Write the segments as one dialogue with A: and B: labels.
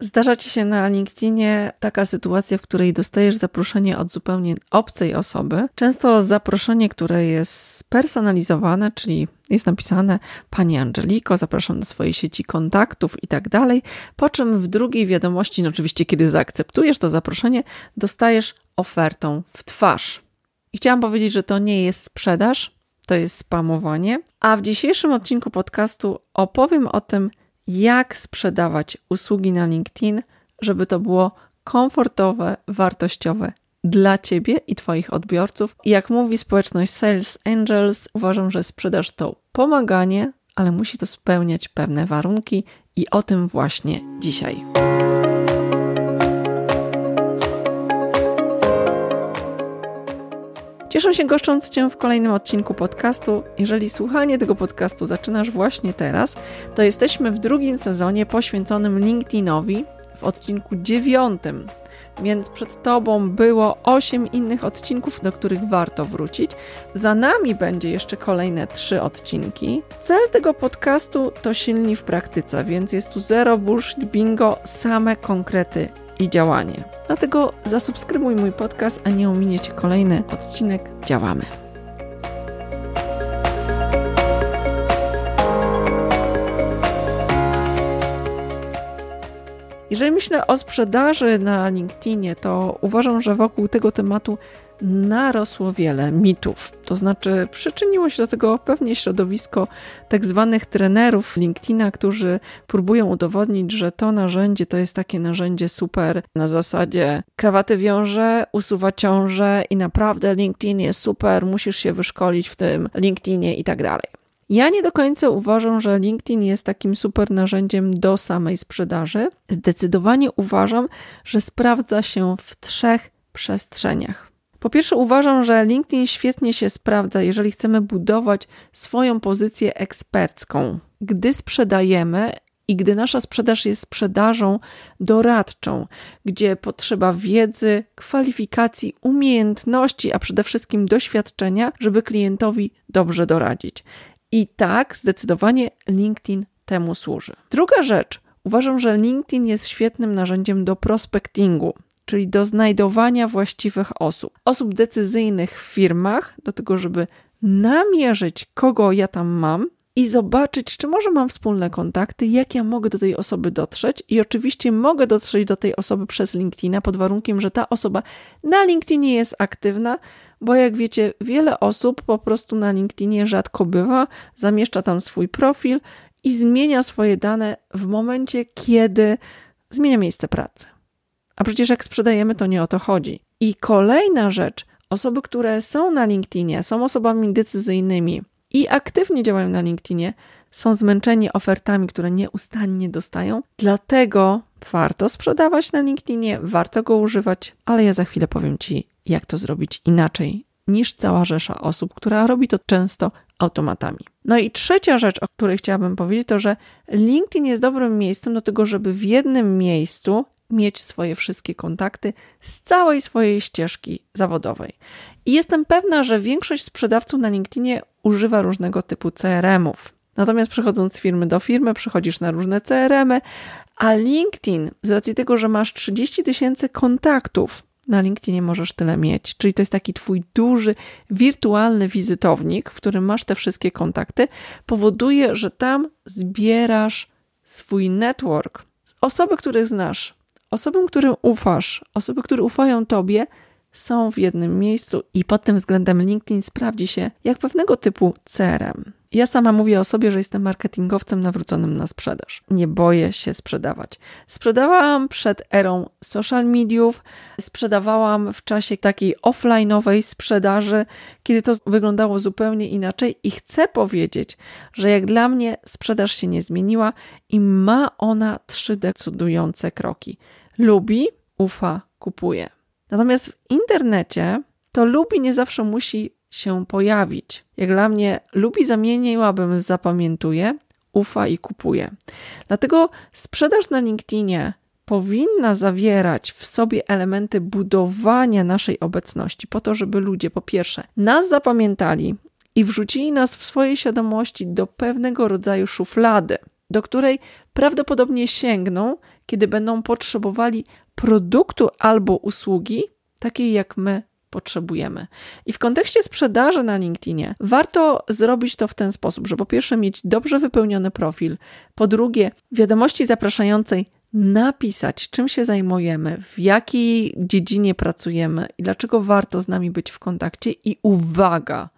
A: Zdarza ci się na LinkedInie taka sytuacja, w której dostajesz zaproszenie od zupełnie obcej osoby. Często zaproszenie, które jest spersonalizowane, czyli jest napisane Pani Angeliko, zapraszam do swojej sieci kontaktów i tak dalej. Po czym w drugiej wiadomości, no oczywiście, kiedy zaakceptujesz to zaproszenie, dostajesz ofertą w twarz. I chciałam powiedzieć, że to nie jest sprzedaż, to jest spamowanie. A w dzisiejszym odcinku podcastu opowiem o tym, jak sprzedawać usługi na LinkedIn, żeby to było komfortowe, wartościowe dla Ciebie i Twoich odbiorców. Jak mówi społeczność Sales Angels, uważam, że sprzedaż to pomaganie, ale musi to spełniać pewne warunki i o tym właśnie dzisiaj. Cieszę się goszcząc Cię w kolejnym odcinku podcastu. Jeżeli słuchanie tego podcastu zaczynasz właśnie teraz, to jesteśmy w drugim sezonie poświęconym LinkedInowi w odcinku dziewiątym. Więc przed Tobą było osiem innych odcinków, do których warto wrócić. Za nami będzie jeszcze kolejne trzy odcinki. Cel tego podcastu to silni w praktyce, więc jest tu zero bullshit bingo, same konkrety i działanie. Dlatego zasubskrybuj mój podcast, a nie ominiecie kolejny odcinek. Działamy. Jeżeli myślę o sprzedaży na LinkedInie, to uważam, że wokół tego tematu narosło wiele mitów. To znaczy, przyczyniło się do tego pewnie środowisko tak zwanych trenerów LinkedIna, którzy próbują udowodnić, że to narzędzie to jest takie narzędzie super na zasadzie krawaty wiąże, usuwa ciąże i naprawdę LinkedIn jest super, musisz się wyszkolić w tym LinkedInie i tak dalej. Ja nie do końca uważam, że LinkedIn jest takim super narzędziem do samej sprzedaży. Zdecydowanie uważam, że sprawdza się w trzech przestrzeniach. Po pierwsze, uważam, że LinkedIn świetnie się sprawdza, jeżeli chcemy budować swoją pozycję ekspercką. Gdy sprzedajemy i gdy nasza sprzedaż jest sprzedażą doradczą, gdzie potrzeba wiedzy, kwalifikacji, umiejętności, a przede wszystkim doświadczenia, żeby klientowi dobrze doradzić. I tak zdecydowanie LinkedIn temu służy. Druga rzecz, uważam, że LinkedIn jest świetnym narzędziem do prospectingu, czyli do znajdowania właściwych osób, osób decyzyjnych w firmach, do tego, żeby namierzyć, kogo ja tam mam i zobaczyć, czy może mam wspólne kontakty, jak ja mogę do tej osoby dotrzeć. I oczywiście mogę dotrzeć do tej osoby przez LinkedIna pod warunkiem, że ta osoba na LinkedInie jest aktywna, bo jak wiecie, wiele osób po prostu na LinkedInie rzadko bywa, zamieszcza tam swój profil i zmienia swoje dane w momencie, kiedy zmienia miejsce pracy. A przecież jak sprzedajemy, to nie o to chodzi. I kolejna rzecz, osoby, które są na LinkedInie, są osobami decyzyjnymi i aktywnie działają na LinkedInie, są zmęczeni ofertami, które nieustannie dostają. Dlatego warto sprzedawać na LinkedInie, warto go używać, ale ja za chwilę powiem Ci, jak to zrobić inaczej niż cała rzesza osób, która robi to często automatami. No i trzecia rzecz, o której chciałabym powiedzieć, to że LinkedIn jest dobrym miejscem do tego, żeby w jednym miejscu mieć swoje wszystkie kontakty z całej swojej ścieżki zawodowej. I jestem pewna, że większość sprzedawców na LinkedInie używa różnego typu CRM-ów. Natomiast przechodząc z firmy do firmy, przychodzisz na różne CRM-y, a LinkedIn, z racji tego, że masz 30 tysięcy kontaktów, na LinkedInie możesz tyle mieć. Czyli to jest taki twój duży, wirtualny wizytownik, w którym masz te wszystkie kontakty, powoduje, że tam zbierasz swój network. Osoby, których znasz, osoby, którym ufasz, osoby, które ufają tobie, są w jednym miejscu i pod tym względem LinkedIn sprawdzi się jak pewnego typu CRM. Ja sama mówię o sobie, że jestem marketingowcem nawróconym na sprzedaż. Nie boję się sprzedawać. Sprzedawałam przed erą social mediów, sprzedawałam w czasie takiej offline'owej sprzedaży, kiedy to wyglądało zupełnie inaczej i chcę powiedzieć, że jak dla mnie sprzedaż się nie zmieniła i ma ona trzy decydujące kroki. Lubi, ufa, kupuje. Natomiast w internecie to lubi nie zawsze musi się pojawić. Jak dla mnie, lubi zamieniłabym z zapamiętuje, ufa i kupuje. Dlatego sprzedaż na LinkedInie powinna zawierać w sobie elementy budowania naszej obecności, po to, żeby ludzie po pierwsze nas zapamiętali i wrzucili nas w swojej świadomości do pewnego rodzaju szuflady. Do której prawdopodobnie sięgną, kiedy będą potrzebowali produktu albo usługi, takiej jak my potrzebujemy. I w kontekście sprzedaży na LinkedInie warto zrobić to w ten sposób, że po pierwsze mieć dobrze wypełniony profil, po drugie wiadomości zapraszającej napisać, czym się zajmujemy, w jakiej dziedzinie pracujemy i dlaczego warto z nami być w kontakcie. I uwaga,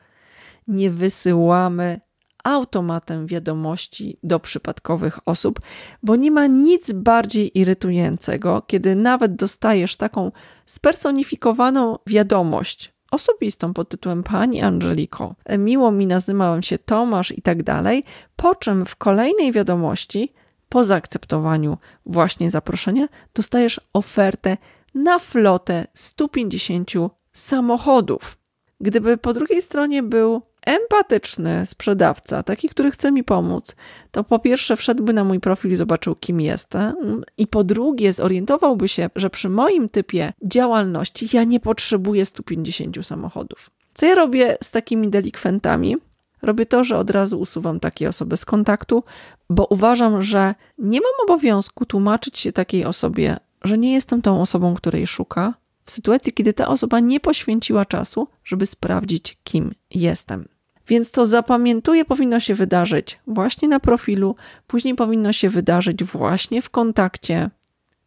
A: nie wysyłamy automatem wiadomości do przypadkowych osób, bo nie ma nic bardziej irytującego, kiedy nawet dostajesz taką spersonifikowaną wiadomość osobistą pod tytułem Pani Angeliko, miło mi nazywałem się Tomasz i tak dalej, po czym w kolejnej wiadomości, po zaakceptowaniu właśnie zaproszenia, dostajesz ofertę na flotę 150 samochodów. Gdyby po drugiej stronie był empatyczny sprzedawca, taki, który chce mi pomóc, to po pierwsze wszedłby na mój profil i zobaczył, kim jestem, i po drugie zorientowałby się, że przy moim typie działalności ja nie potrzebuję 150 samochodów. Co ja robię z takimi delikwentami? Robię to, że od razu usuwam takie osoby z kontaktu, bo uważam, że nie mam obowiązku tłumaczyć się takiej osobie, że nie jestem tą osobą, której szuka, sytuacji, kiedy ta osoba nie poświęciła czasu, żeby sprawdzić, kim jestem. Więc to zapamiętuję powinno się wydarzyć właśnie na profilu, później powinno się wydarzyć właśnie w kontakcie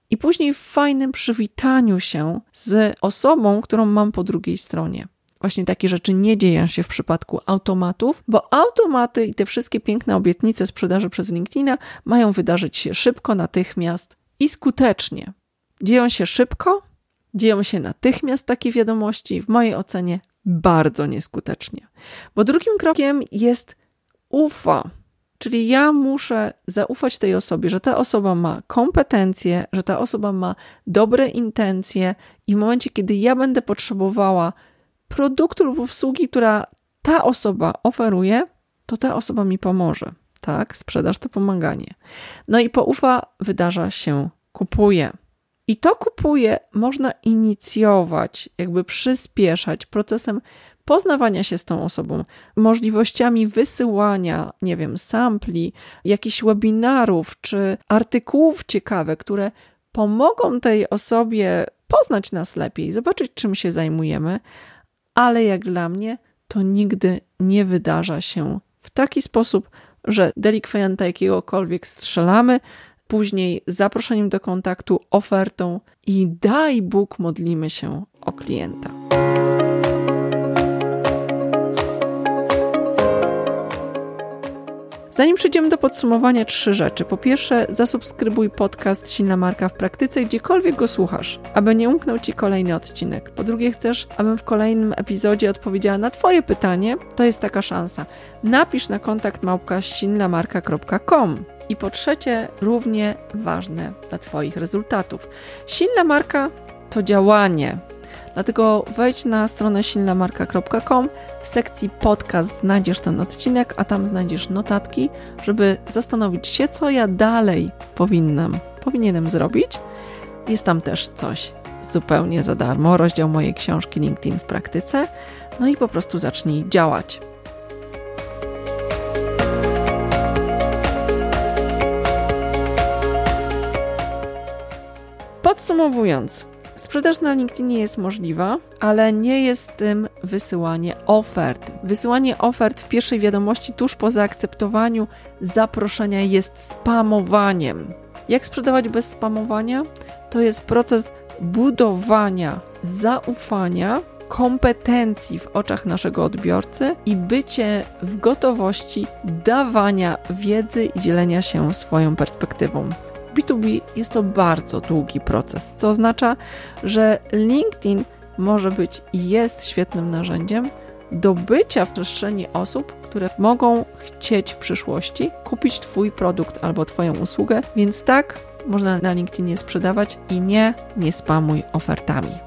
A: i później w fajnym przywitaniu się z osobą, którą mam po drugiej stronie. Właśnie takie rzeczy nie dzieją się w przypadku automatów, bo automaty i te wszystkie piękne obietnice sprzedaży przez LinkedIna mają wydarzyć się szybko, natychmiast i skutecznie. Dzieją się szybko, Dzieją się natychmiast takie wiadomości, w mojej ocenie bardzo nieskutecznie. Bo drugim krokiem jest ufa. Czyli ja muszę zaufać tej osobie, że ta osoba ma kompetencje, że ta osoba ma dobre intencje i w momencie, kiedy ja będę potrzebowała produktu lub usługi, która ta osoba oferuje, to ta osoba mi pomoże. Tak, sprzedaż to pomaganie. No i po ufa wydarza się kupuje. I to kupuje można inicjować, jakby przyspieszać procesem poznawania się z tą osobą, możliwościami wysyłania, nie wiem, sampli, jakichś webinarów czy artykułów ciekawych, które pomogą tej osobie poznać nas lepiej, zobaczyć, czym się zajmujemy, ale jak dla mnie, to nigdy nie wydarza się w taki sposób, że delikwenta jakiegokolwiek strzelamy, później zaproszeniem do kontaktu, ofertą i daj Bóg modlimy się o klienta. Zanim przejdziemy do podsumowania, trzy rzeczy. Po pierwsze, zasubskrybuj podcast Silna Marka w praktyce, gdziekolwiek go słuchasz, aby nie umknął Ci kolejny odcinek. Po drugie, chcesz, abym w kolejnym epizodzie odpowiedziała na Twoje pytanie? To jest taka szansa. Napisz na kontakt małpka silnamarka.com. I po trzecie, równie ważne dla Twoich rezultatów. Silna marka to działanie. Dlatego wejdź na stronę silnamarka.com. W sekcji podcast znajdziesz ten odcinek, a tam znajdziesz notatki, żeby zastanowić się, co ja dalej powinnam, powinienem zrobić. Jest tam też coś zupełnie za darmo, rozdział mojej książki LinkedIn w praktyce. No i po prostu zacznij działać. Podsumowując, sprzedaż na LinkedInie jest możliwa, ale nie jest tym wysyłanie ofert. Wysyłanie ofert w pierwszej wiadomości tuż po zaakceptowaniu zaproszenia jest spamowaniem. Jak sprzedawać bez spamowania? To jest proces budowania zaufania, kompetencji w oczach naszego odbiorcy i bycie w gotowości dawania wiedzy i dzielenia się swoją perspektywą. B2B jest to bardzo długi proces, co oznacza, że LinkedIn może być i jest świetnym narzędziem do bycia w przestrzeni osób, które mogą chcieć w przyszłości kupić Twój produkt albo Twoją usługę, więc tak można na LinkedInie sprzedawać i nie, nie spamuj ofertami.